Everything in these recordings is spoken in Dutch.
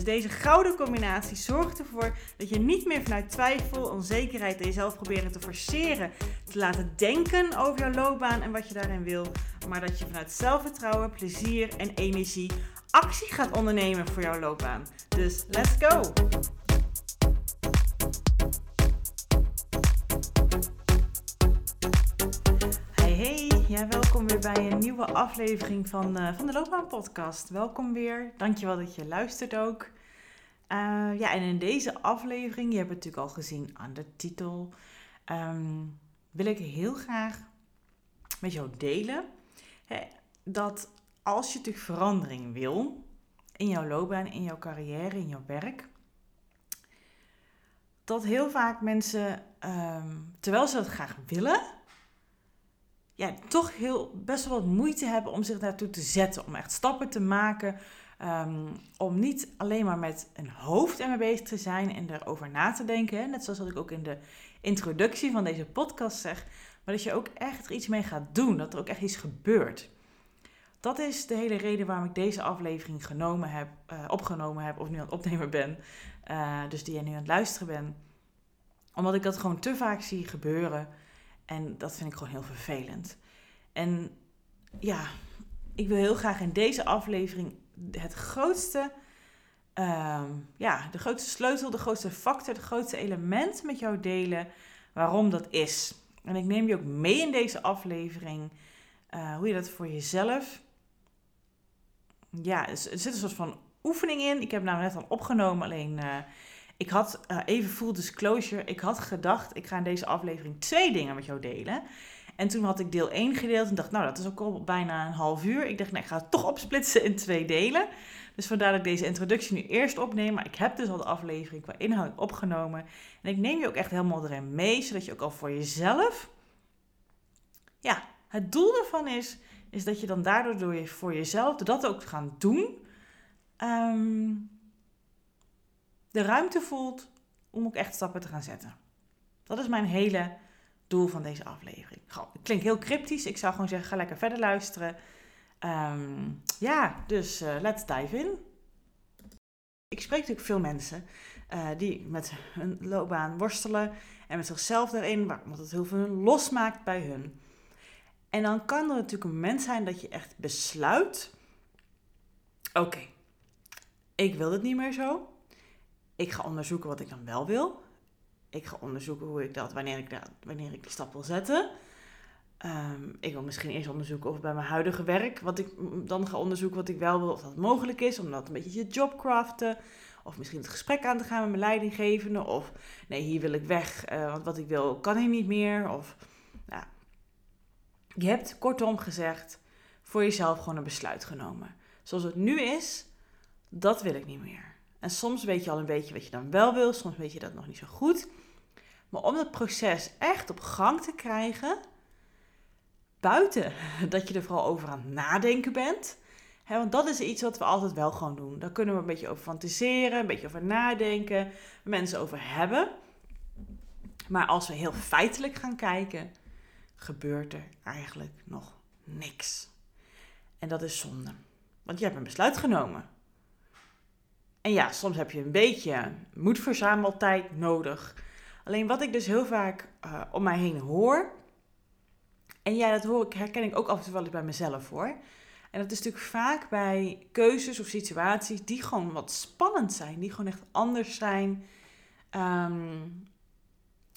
Dus deze gouden combinatie zorgt ervoor dat je niet meer vanuit twijfel, onzekerheid en jezelf proberen te forceren, te laten denken over jouw loopbaan en wat je daarin wil, maar dat je vanuit zelfvertrouwen, plezier en energie actie gaat ondernemen voor jouw loopbaan. Dus let's go! Hey ja, welkom weer bij een nieuwe aflevering van, uh, van de Loopbaan Podcast. Welkom weer, dankjewel dat je luistert ook. Uh, ja, en in deze aflevering, je hebt het natuurlijk al gezien aan de titel, um, wil ik heel graag met jou delen hè, dat als je natuurlijk verandering wil in jouw loopbaan, in jouw carrière, in jouw werk, dat heel vaak mensen, um, terwijl ze dat graag willen, ja, toch heel, best wel wat moeite hebben om zich daartoe te zetten. Om echt stappen te maken. Um, om niet alleen maar met een hoofd ermee bezig te zijn en erover na te denken. Net zoals wat ik ook in de introductie van deze podcast zeg. Maar dat je ook echt er iets mee gaat doen. Dat er ook echt iets gebeurt. Dat is de hele reden waarom ik deze aflevering genomen heb, uh, opgenomen heb. Of nu aan het opnemen ben. Uh, dus die jij nu aan het luisteren bent. Omdat ik dat gewoon te vaak zie gebeuren. En dat vind ik gewoon heel vervelend. En ja, ik wil heel graag in deze aflevering het grootste, uh, ja, de grootste sleutel, de grootste factor, het grootste element met jou delen waarom dat is. En ik neem je ook mee in deze aflevering, uh, hoe je dat voor jezelf, ja, er zit een soort van oefening in. Ik heb nou net al opgenomen, alleen uh, ik had uh, even full disclosure. Ik had gedacht, ik ga in deze aflevering twee dingen met jou delen. En toen had ik deel 1 gedeeld en dacht, nou dat is ook al bijna een half uur. Ik dacht, nee, ik ga het toch opsplitsen in twee delen. Dus vandaar dat ik deze introductie nu eerst opneem. Maar ik heb dus al de aflevering qua inhoud opgenomen. En ik neem je ook echt helemaal erin mee, zodat je ook al voor jezelf... Ja, het doel ervan is, is dat je dan daardoor door je, voor jezelf, dat ook gaan doen... Um, de ruimte voelt om ook echt stappen te gaan zetten. Dat is mijn hele doel van deze aflevering. Het klinkt heel cryptisch. Ik zou gewoon zeggen, ga lekker verder luisteren. Um, ja, dus uh, let's dive in. Ik spreek natuurlijk veel mensen uh, die met hun loopbaan worstelen en met zichzelf daarin, omdat het heel veel losmaakt bij hun. En dan kan er natuurlijk een moment zijn dat je echt besluit: oké, ik wil het niet meer zo. Ik ga onderzoeken wat ik dan wel wil. Ik ga onderzoeken hoe ik dat, wanneer ik, dat, wanneer ik die stap wil zetten. Um, ik wil misschien eerst onderzoeken of bij mijn huidige werk, wat ik dan ga onderzoeken wat ik wel wil, of dat mogelijk is, om dat een beetje je job craften. Of misschien het gesprek aan te gaan met mijn leidinggevende. Of nee, hier wil ik weg, uh, want wat ik wil kan hier niet meer. Of, nou, je hebt kortom gezegd voor jezelf gewoon een besluit genomen. Zoals het nu is, dat wil ik niet meer. En soms weet je al een beetje wat je dan wel wil, soms weet je dat nog niet zo goed. Maar om dat proces echt op gang te krijgen, buiten dat je er vooral over aan het nadenken bent. Want dat is iets wat we altijd wel gewoon doen. Daar kunnen we een beetje over fantaseren, een beetje over nadenken, mensen over hebben. Maar als we heel feitelijk gaan kijken, gebeurt er eigenlijk nog niks. En dat is zonde. Want je hebt een besluit genomen. En ja, soms heb je een beetje moedverzameltijd nodig. Alleen wat ik dus heel vaak uh, om mij heen hoor. En ja, dat hoor ik, herken ik ook af en toe wel eens bij mezelf hoor. En dat is natuurlijk vaak bij keuzes of situaties die gewoon wat spannend zijn. Die gewoon echt anders zijn. Um,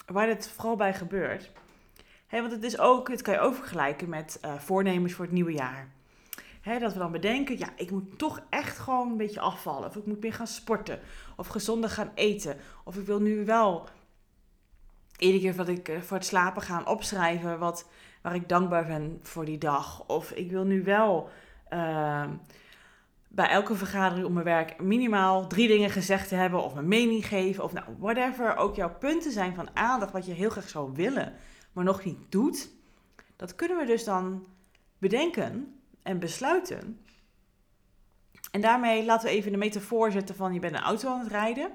waar het vooral bij gebeurt. Want het is ook, het kan je ook vergelijken met uh, voornemens voor het nieuwe jaar. Dat we dan bedenken, ja, ik moet toch echt gewoon een beetje afvallen. Of ik moet meer gaan sporten. Of gezonder gaan eten. Of ik wil nu wel iedere keer dat ik voor het slapen gaan opschrijven wat, waar ik dankbaar ben voor die dag. Of ik wil nu wel uh, bij elke vergadering op mijn werk minimaal drie dingen gezegd te hebben. Of mijn mening geven. Of nou, whatever ook jouw punten zijn van aandacht wat je heel graag zou willen, maar nog niet doet. Dat kunnen we dus dan bedenken en besluiten. En daarmee laten we even de metafoor zetten van je bent een auto aan het rijden.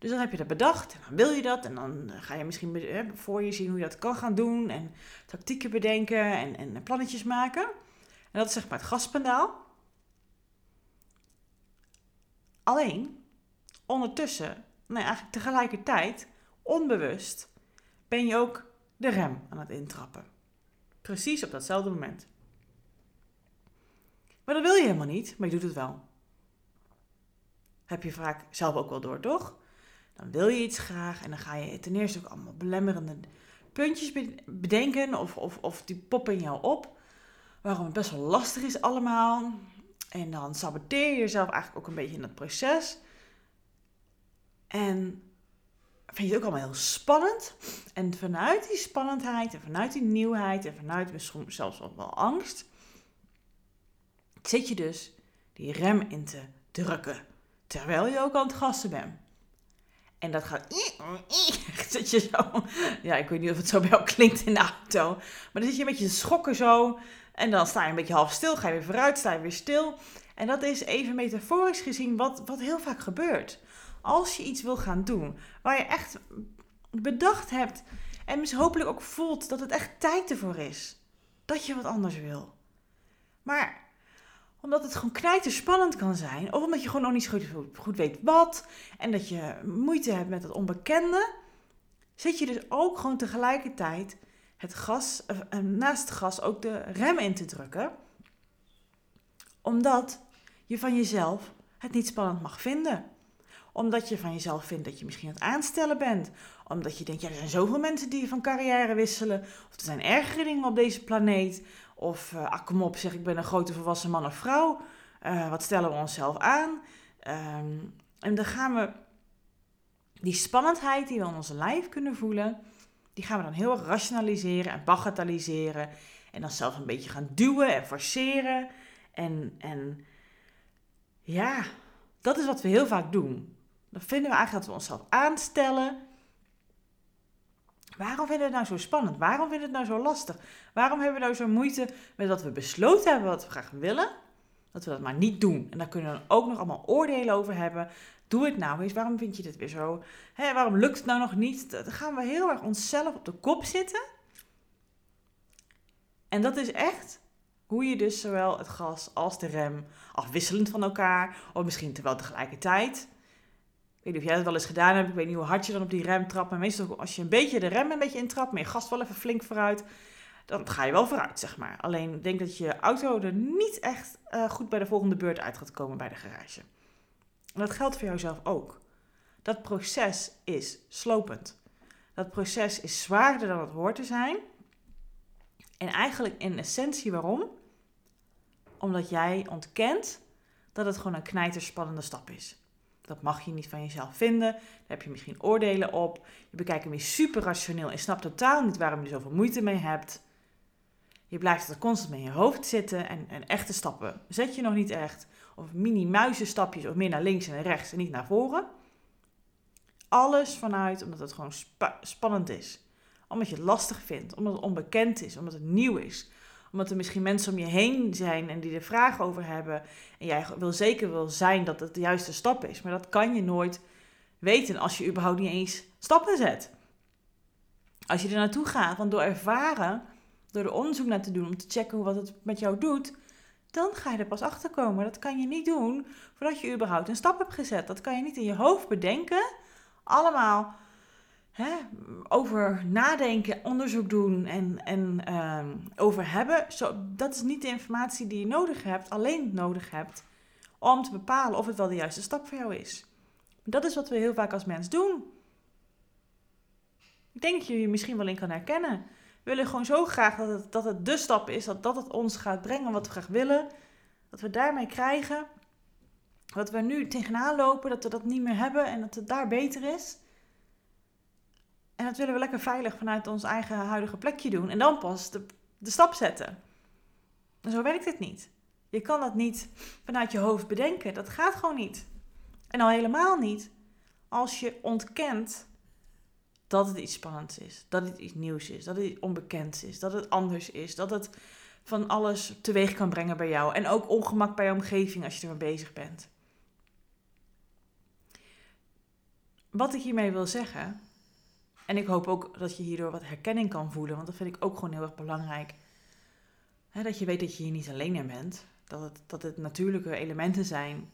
Dus dan heb je dat bedacht en dan wil je dat. En dan ga je misschien voor je zien hoe je dat kan gaan doen. En tactieken bedenken en, en plannetjes maken. En dat is zeg maar het gaspedaal. Alleen, ondertussen, nee, eigenlijk tegelijkertijd, onbewust, ben je ook de rem aan het intrappen. Precies op datzelfde moment. Maar dat wil je helemaal niet, maar je doet het wel. Heb je vaak zelf ook wel door, toch? Dan wil je iets graag en dan ga je ten eerste ook allemaal belemmerende puntjes bedenken of, of, of die poppen in jou op. Waarom het best wel lastig is allemaal. En dan saboteer je jezelf eigenlijk ook een beetje in het proces. En vind je het ook allemaal heel spannend. En vanuit die spannendheid en vanuit die nieuwheid en vanuit misschien zelfs wel angst, zit je dus die rem in te drukken. Terwijl je ook aan het gassen bent. En dat gaat. Zit je zo. Ja, ik weet niet of het zo bij jou klinkt in de auto. Maar dan zit je een beetje te schokken zo. En dan sta je een beetje half stil. Ga je weer vooruit, sta je weer stil. En dat is even metaforisch gezien wat, wat heel vaak gebeurt. Als je iets wil gaan doen waar je echt bedacht hebt. En hopelijk ook voelt dat het echt tijd ervoor is. Dat je wat anders wil. Maar omdat het gewoon knijter spannend kan zijn. Of omdat je gewoon nog niet goed, weet wat. En dat je moeite hebt met het onbekende. Zit je dus ook gewoon tegelijkertijd het gas, uh, naast het gas ook de rem in te drukken. Omdat je van jezelf het niet spannend mag vinden. Omdat je van jezelf vindt dat je misschien aan het aanstellen bent. Omdat je denkt, ja, er zijn zoveel mensen die van carrière wisselen. Of er zijn ergere dingen op deze planeet. Of, uh, ah, kom op, zeg ik ben een grote volwassen man of vrouw. Uh, wat stellen we onszelf aan? Um, en dan gaan we die spannendheid die we in onze lijf kunnen voelen, die gaan we dan heel erg rationaliseren en bagatelliseren. En dan zelf een beetje gaan duwen en forceren. En, en ja, dat is wat we heel vaak doen. Dan vinden we eigenlijk dat we onszelf aanstellen Waarom vinden we het nou zo spannend? Waarom vinden we het nou zo lastig? Waarom hebben we nou zo moeite met dat we besloten hebben wat we graag willen? Dat we dat maar niet doen. En daar kunnen we dan ook nog allemaal oordelen over hebben. Doe het nou eens. Waarom vind je dit weer zo? Waarom lukt het nou nog niet? Dan gaan we heel erg onszelf op de kop zitten. En dat is echt hoe je dus zowel het gas als de rem afwisselend van elkaar, of misschien terwijl tegelijkertijd, ik weet niet of jij dat wel eens gedaan hebt. Ik weet niet hoe hard je dan op die rem trapt. Maar meestal als je een beetje de rem een beetje intrapt, maar je gas wel even flink vooruit, dan ga je wel vooruit, zeg maar. Alleen denk dat je auto er niet echt uh, goed bij de volgende beurt uit gaat komen bij de garage. En dat geldt voor jouzelf ook. Dat proces is slopend. Dat proces is zwaarder dan het hoort te zijn. En eigenlijk in essentie waarom? Omdat jij ontkent dat het gewoon een knijterspannende stap is. Dat mag je niet van jezelf vinden. Daar heb je misschien oordelen op. Je bekijkt hem weer super rationeel en snapt totaal niet waarom je zoveel moeite mee hebt. Je blijft er constant mee in je hoofd zitten en, en echte stappen zet je nog niet echt. Of mini-muizenstapjes of meer naar links en naar rechts en niet naar voren. Alles vanuit omdat het gewoon spannend is. Omdat je het lastig vindt, omdat het onbekend is, omdat het nieuw is omdat er misschien mensen om je heen zijn en die er vragen over hebben. En jij wil zeker wil zijn dat het de juiste stap is. Maar dat kan je nooit weten als je überhaupt niet eens stappen zet. Als je er naartoe gaat, want door ervaren, door er onderzoek naar te doen, om te checken wat het met jou doet, dan ga je er pas achter komen. Dat kan je niet doen voordat je überhaupt een stap hebt gezet. Dat kan je niet in je hoofd bedenken. Allemaal hè, over nadenken, onderzoek doen en, en ehm, over hebben. Zo, dat is niet de informatie die je nodig hebt, alleen nodig hebt om te bepalen of het wel de juiste stap voor jou is. Dat is wat we heel vaak als mens doen. Ik denk dat je je misschien wel in kan herkennen. We willen gewoon zo graag dat het, dat het de stap is, dat, dat het ons gaat brengen wat we graag willen. Dat we daarmee krijgen wat we nu tegenaan lopen, dat we dat niet meer hebben en dat het daar beter is. En dat willen we lekker veilig vanuit ons eigen huidige plekje doen. En dan pas de, de stap zetten. En zo werkt het niet. Je kan dat niet vanuit je hoofd bedenken. Dat gaat gewoon niet. En al helemaal niet als je ontkent dat het iets spannends is. Dat het iets nieuws is. Dat het iets onbekends is. Dat het anders is. Dat het van alles teweeg kan brengen bij jou. En ook ongemak bij je omgeving als je ermee bezig bent. Wat ik hiermee wil zeggen, en ik hoop ook dat je hierdoor wat herkenning kan voelen, want dat vind ik ook gewoon heel erg belangrijk. dat je weet dat je hier niet alleen in bent. Dat het, dat het natuurlijke elementen zijn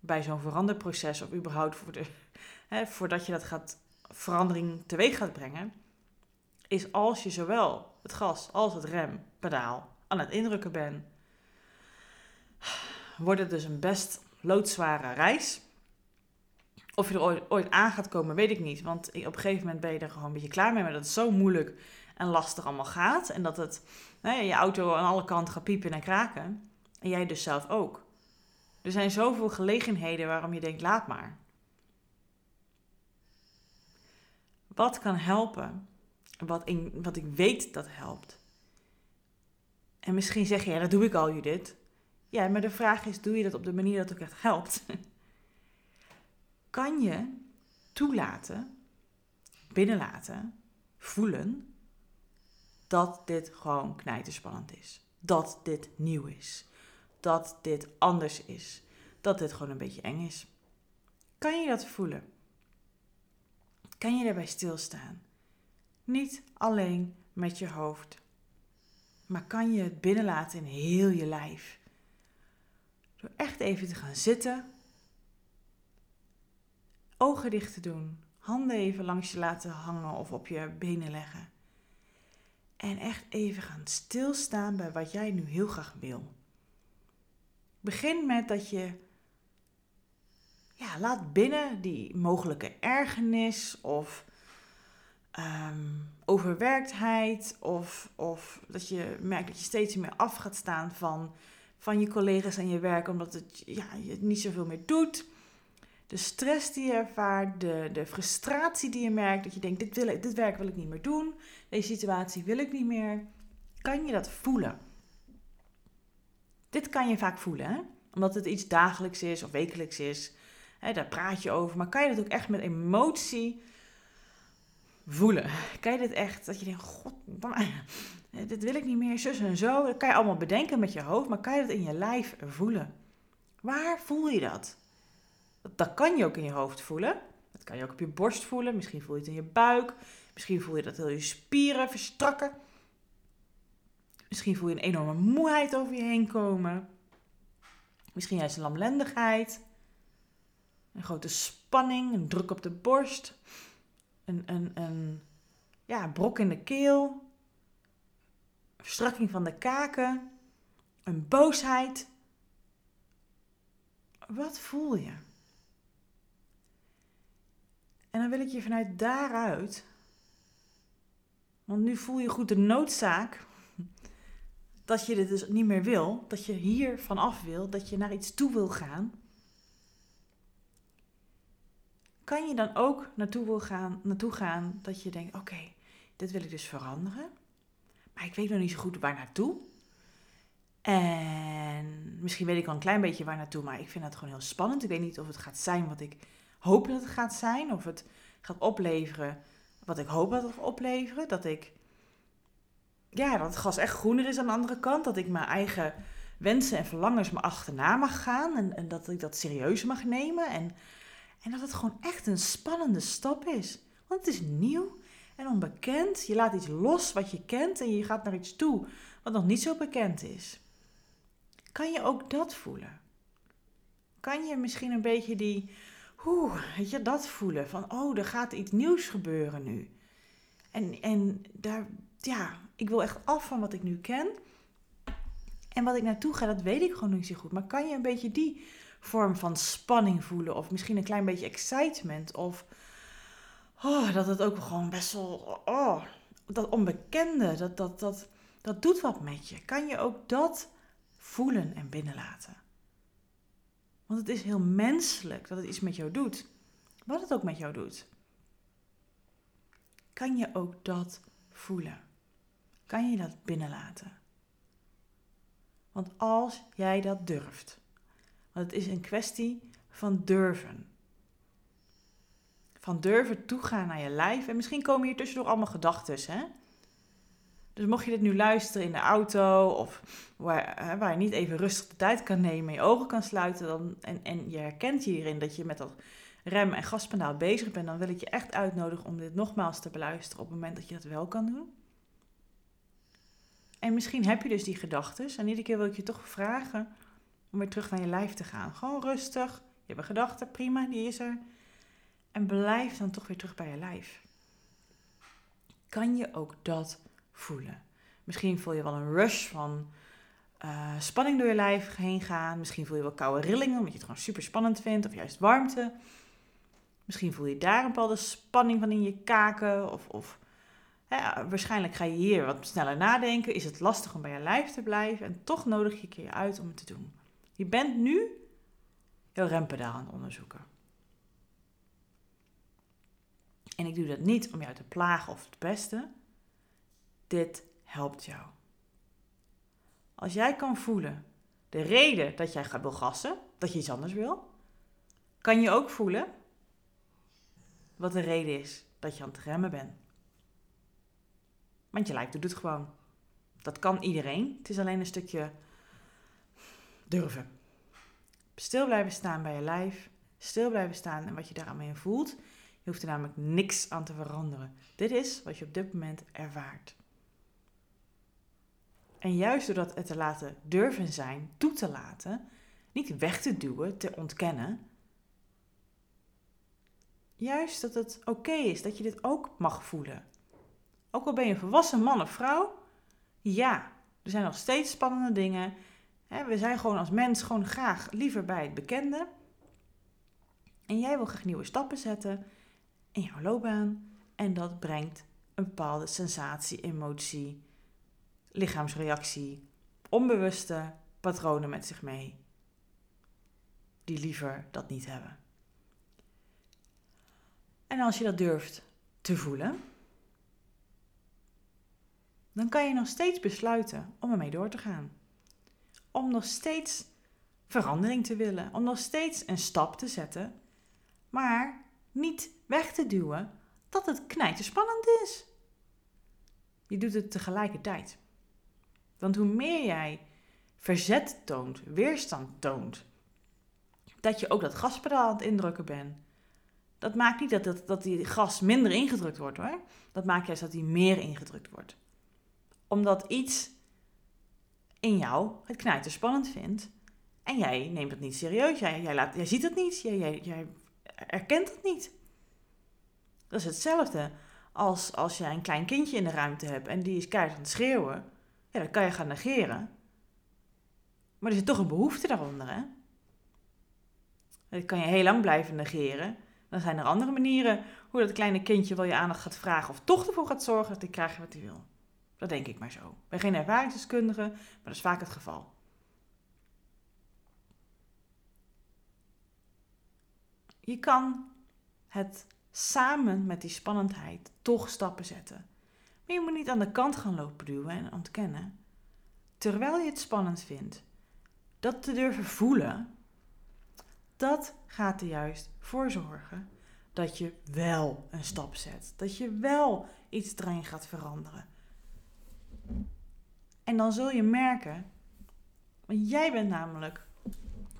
bij zo'n veranderproces of überhaupt voor de, voordat je dat gaat, verandering teweeg gaat brengen, is als je zowel het gas als het rempedaal aan het indrukken bent, wordt het dus een best loodzware reis. Of je er ooit, ooit, aan gaat komen, weet ik niet. Want op een gegeven moment ben je er gewoon een beetje klaar mee. Maar dat het zo moeilijk en lastig allemaal gaat. En dat het, je auto aan alle kanten gaat piepen en kraken. En jij dus zelf ook. Er zijn zoveel gelegenheden waarom je denkt, laat maar. Wat kan helpen? Wat, in, wat ik weet dat helpt. En misschien zeg je, ja, dat doe ik al, Judith. Ja, maar de vraag is, doe je dat op de manier dat het ook echt helpt? kan je toelaten, binnenlaten, voelen dat dit gewoon knijterspannend is. Dat dit nieuw is. Dat dit anders is. Dat dit gewoon een beetje eng is. Kan je dat voelen? Kan je daarbij stilstaan? Niet alleen met je hoofd, maar kan je het binnenlaten in heel je lijf. Door echt even te gaan zitten Ogen dicht te doen. Handen even langs je laten hangen of op je benen leggen. En echt even gaan stilstaan bij wat jij nu heel graag wil. Begin met dat je ja, laat binnen die mogelijke ergernis of um, overwerktheid. Of, of dat je merkt dat je steeds meer af gaat staan van, van je collega's en je werk, omdat het, ja, je het niet zoveel meer doet de stress die je ervaart, de, de frustratie die je merkt, dat je denkt, dit, wil dit werk wil ik niet meer doen, deze situatie wil ik niet meer, kan je dat voelen. Dit kan je vaak voelen, hè? omdat het iets dagelijks is of wekelijks is. Hè, daar praat je over, maar kan je dat ook echt met emotie voelen? Kan je dit echt, dat je denkt, god, dit wil ik niet meer, zus en zo. Dat kan je allemaal bedenken met je hoofd, maar kan je dat in je lijf voelen? Waar voel je dat? Dat kan je ook in je hoofd voelen. Dat kan je ook op je borst voelen. Misschien voel je het in je buik. Misschien voel je dat heel je spieren verstrakken. Misschien voel je een enorme moeheid over je heen komen. Misschien juist een lamlendigheid. Een grote spanning, een druk op de borst. Een, een, een ja, brok in de keel. Verstrakking van de kaken. Een boosheid. Wat voel je? En dan wil ik je vanuit daaruit, want nu voel je goed de noodzaak dat je dit dus niet meer wil, dat je hier vanaf wil, dat je naar iets toe wil gaan. Kan je dan ook naartoe, wil gaan, naartoe gaan dat je denkt: oké, dit wil ik dus veranderen, maar ik weet nog niet zo goed waar naartoe. En misschien weet ik al een klein beetje waar naartoe, maar ik vind dat gewoon heel spannend. Ik weet niet of het gaat zijn wat ik hoop dat het gaat zijn. Of het gaat opleveren wat ik hoop dat het gaat opleveren. Dat ik, ja, dat het gas echt groener is aan de andere kant. Dat ik mijn eigen wensen en verlangens me achterna mag gaan. En, en dat ik dat serieus mag nemen. En, en dat het gewoon echt een spannende stap is. Want het is nieuw en onbekend. Je laat iets los wat je kent en je gaat naar iets toe wat nog niet zo bekend is. Kan je ook dat voelen? Kan je misschien een beetje die oeh, weet je, dat voelen. Van, oh, er gaat iets nieuws gebeuren nu. En, en daar, ja, ik wil echt af van wat ik nu ken. En wat ik naartoe ga, dat weet ik gewoon niet zo goed. Maar kan je een beetje die vorm van spanning voelen? Of misschien een klein beetje excitement? Of oh, dat het ook gewoon best wel, oh, dat onbekende, dat, dat, dat, dat doet wat met je. Kan je ook dat voelen en binnenlaten? Want het is heel menselijk dat het iets met jou doet. Wat het ook met jou doet. Kan je ook dat voelen? Kan je dat binnenlaten? Want als jij dat durft, want het is een kwestie van durven. Van durven toegaan naar je lijf. En misschien komen hier tussendoor allemaal gedachten? Dus mocht je dit nu luisteren in de auto of waar, waar je niet even rustig de tijd kan nemen, je ogen kan sluiten dan, en, en je herkent hierin dat je met dat rem- en gaspedaal bezig bent, dan wil ik je echt uitnodigen om dit nogmaals te beluisteren op het moment dat je dat wel kan doen. En misschien heb je dus die gedachten en iedere keer wil ik je toch vragen om weer terug naar je lijf te gaan. Gewoon rustig, je hebt een gedachte, prima, die is er. En blijf dan toch weer terug bij je lijf. Kan je ook dat voelen? Misschien voel je wel een rush van uh, spanning door je lijf heen gaan. Misschien voel je wel koude rillingen omdat je het gewoon super spannend vindt of juist warmte. Misschien voel je daar een bepaalde spanning van in je kaken of, of waarschijnlijk ga je hier wat sneller nadenken. Is het lastig om bij je lijf te blijven en toch nodig je je uit om het te doen. Je bent nu heel rempedaal aan het onderzoeken. En ik doe dat niet om jou te plagen of te pesten. Dit helpt jou. Als jij kan voelen de reden dat jij wil gassen, dat je iets anders wil, kan je ook voelen wat de reden is dat je aan het remmen bent. Want je lijkt doet het gewoon. Dat kan iedereen. Het is alleen een stukje durven. Stil blijven staan bij je lijf. Stil blijven staan en wat je daarmee voelt. Je hoeft er namelijk niks aan te veranderen. Dit is wat je op dit moment ervaart. En juist door dat het te laten durven zijn, toe te laten, niet weg te duwen, te ontkennen. Juist dat het oké is, dat je dit ook mag voelen. Ook al ben je een volwassen man of vrouw, ja, er zijn nog steeds spannende dingen. We zijn gewoon als mens gewoon graag liever bij het bekende. En jij wil graag nieuwe stappen zetten in jouw loopbaan. En dat brengt een bepaalde sensatie, emotie, lichaamsreactie, onbewuste patronen met zich mee. Die liever dat niet hebben. En als je dat durft te voelen, dan kan je nog steeds besluiten om ermee door te gaan. Om nog steeds verandering te willen, om nog steeds een stap te zetten, maar niet weg te duwen dat het knijter spannend is. Je doet het tegelijkertijd. Want hoe meer jij verzet toont, weerstand toont, dat je ook dat gaspedaal aan het indrukken bent. Dat maakt niet dat, dat, dat die gas minder ingedrukt wordt hoor. Dat maakt juist dat die meer ingedrukt wordt. Omdat iets in jou het knijter spannend vindt. En jij neemt het niet serieus. Jij, jij, laat, jij ziet het niet. Jij, jij, jij erkent het niet. Dat is hetzelfde als als jij een klein kindje in de ruimte hebt en die is keihard aan het schreeuwen. Ja, dat kan je gaan negeren. Maar er zit toch een behoefte daaronder, hè? Dat kan je heel lang blijven negeren. Dan zijn er andere manieren hoe dat kleine kindje wel je aandacht gaat vragen of toch ervoor gaat zorgen dat hij krijgt wat hij wil. Dat denk ik maar zo. Ik ben geen ervaringsdeskundige, maar dat is vaak het geval. Je kan het samen met die spannendheid toch stappen zetten. Maar je moet niet aan de kant gaan lopen duwen en ontkennen. Terwijl je het spannend vindt, dat te durven voelen, dat gaat er juist voor zorgen dat je wel een stap zet. Dat je wel iets erin gaat veranderen. En dan zul je merken, want jij bent namelijk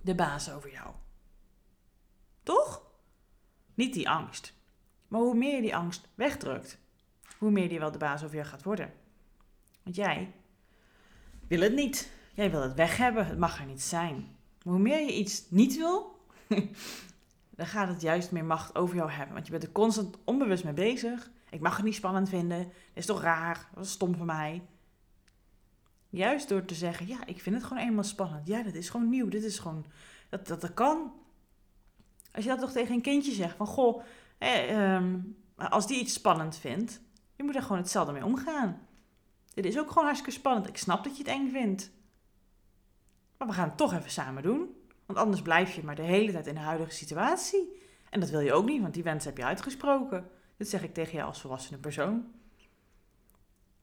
de baas over jou. Toch? Niet die angst. Maar hoe meer je die angst wegdrukt, hoe meer die wel de baas over jou gaat worden. Want jij wil het niet. Jij wil het weg hebben. Het mag er niet zijn. Maar hoe meer je iets niet wil, dan gaat het juist meer macht over jou hebben. Want je bent er constant onbewust mee bezig. Ik mag het niet spannend vinden. Dat is toch raar? Dat is stom van mij. Juist door te zeggen, ja, ik vind het gewoon eenmaal spannend. Ja, dat is gewoon nieuw. Dit is gewoon, dat, dat, dat kan. Als je dat toch tegen een kindje zegt, van goh, eh, als die iets spannend vindt, je moet er gewoon hetzelfde mee omgaan. Dit is ook gewoon hartstikke spannend. Ik snap dat je het eng vindt. Maar we gaan het toch even samen doen. Want anders blijf je maar de hele tijd in de huidige situatie. En dat wil je ook niet, want die wens heb je uitgesproken. Dit zeg ik tegen jou als volwassene persoon.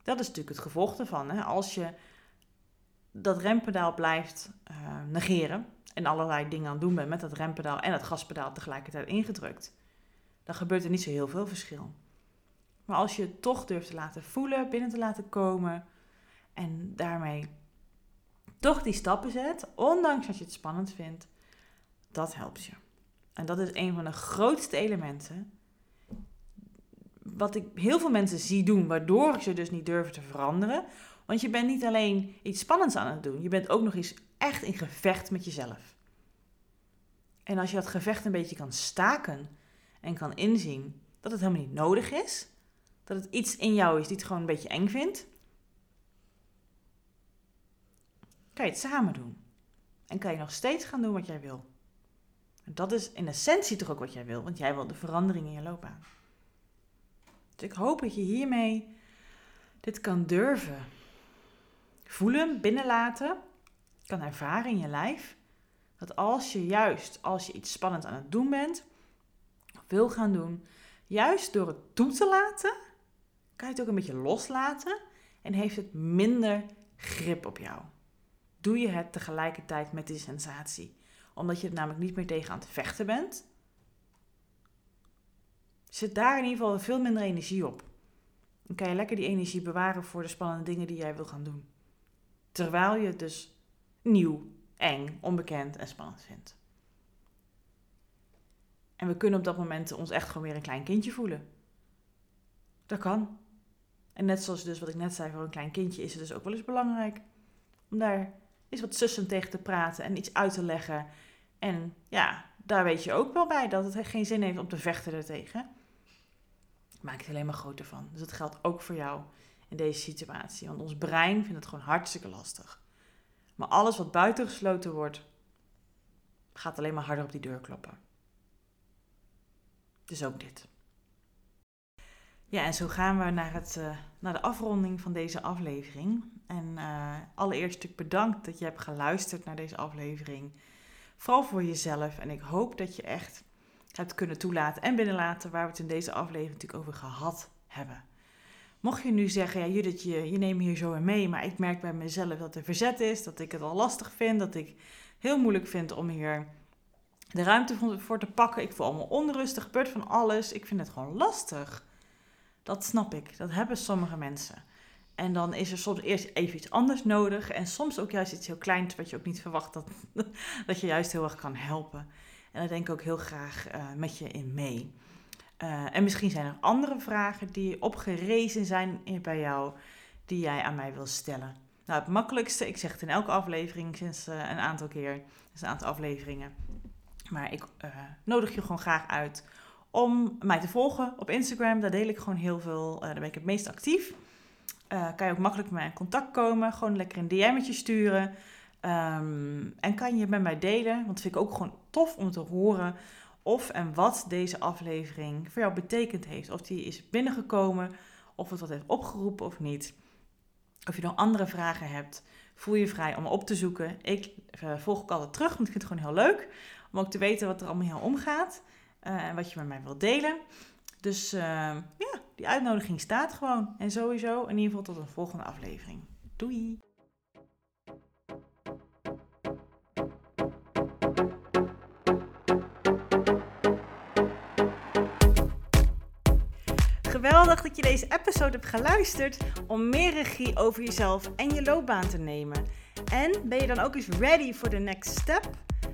Dat is natuurlijk het gevolg ervan. Hè? Als je dat rempedaal blijft uh, negeren en allerlei dingen aan het doen bent met dat rempedaal en het gaspedaal tegelijkertijd ingedrukt, dan gebeurt er niet zo heel veel verschil. Maar als je het toch durft te laten voelen, binnen te laten komen en daarmee toch die stappen zet, ondanks dat je het spannend vindt, dat helpt je. En dat is een van de grootste elementen. Wat ik heel veel mensen zie doen, waardoor ze dus niet durven te veranderen. Want je bent niet alleen iets spannends aan het doen, je bent ook nog eens echt in gevecht met jezelf. En als je dat gevecht een beetje kan staken en kan inzien dat het helemaal niet nodig is, dat het iets in jou is die het gewoon een beetje eng vindt, kan je het samen doen. En kan je nog steeds gaan doen wat jij wil. En dat is in essentie toch ook wat jij wil, want jij wil de verandering in je loopbaan. Dus ik hoop dat je hiermee dit kan durven voelen, binnenlaten, kan ervaren in je lijf. Dat als je juist, als je iets spannends aan het doen bent, wil gaan doen, juist door het toe te laten, kan je het ook een beetje loslaten en heeft het minder grip op jou. Doe je het tegelijkertijd met die sensatie, omdat je het namelijk niet meer tegen aan het vechten bent, zit daar in ieder geval veel minder energie op. Dan kan je lekker die energie bewaren voor de spannende dingen die jij wil gaan doen. Terwijl je het dus nieuw, eng, onbekend en spannend vindt. En we kunnen op dat moment ons echt gewoon weer een klein kindje voelen. Dat kan. En net zoals dus wat ik net zei voor een klein kindje is het dus ook wel eens belangrijk om daar eens wat zussen tegen te praten en iets uit te leggen. En ja, daar weet je ook wel bij dat het geen zin heeft om te vechten ertegen. Maak het alleen maar groter van. Dus dat geldt ook voor jou in deze situatie. Want ons brein vindt het gewoon hartstikke lastig. Maar alles wat buitengesloten wordt, gaat alleen maar harder op die deur kloppen. Dus ook dit. Ja, en zo gaan we naar, het, uh, naar de afronding van deze aflevering. En uh, allereerst natuurlijk bedankt dat je hebt geluisterd naar deze aflevering. Vooral voor jezelf. En ik hoop dat je echt hebt kunnen toelaten en binnenlaten waar we het in deze aflevering natuurlijk over gehad hebben. Mocht je nu zeggen, ja Judith, je, neemt hier zo in mee, maar ik merk bij mezelf dat er verzet is, dat ik het al lastig vind, dat ik heel moeilijk vind om hier de ruimte voor te pakken. Ik voel allemaal onrustig, gebeurt van alles. Ik vind het gewoon lastig. Dat snap ik. Dat hebben sommige mensen. En dan is er soms eerst even iets anders nodig. En soms ook juist iets heel kleins wat je ook niet verwacht dat, dat je juist heel erg kan helpen. En daar denk ik ook heel graag uh, met je in mee. Uh, en misschien zijn er andere vragen die opgerezen zijn bij jou, die jij aan mij wil stellen. Nou, het makkelijkste, ik zeg het in elke aflevering sinds uh, een aantal keer, dus een aantal afleveringen. Maar ik nodig je gewoon graag uit om mij te volgen op Instagram. Daar deel ik gewoon heel veel, daar ben ik het meest actief. kan je ook makkelijk met mij in contact komen, gewoon lekker een DM'tje sturen. Um, en kan je met mij delen, want dat vind ik ook gewoon tof om te horen of en wat deze aflevering voor jou betekend heeft. Of die is binnengekomen, of het wat heeft opgeroepen of niet. Of je nog andere vragen hebt, voel je vrij om op te zoeken. Ik uh, volg ook altijd terug, want ik vind het gewoon heel leuk om ook te weten wat er allemaal heel omgaat en wat je met mij wilt delen. Dus uh, ja, die uitnodiging staat gewoon. En sowieso in ieder geval tot een volgende aflevering. Doei! geweldig dat je deze episode hebt geluisterd om meer regie over jezelf en je loopbaan te nemen. En ben je dan ook eens ready for the next step?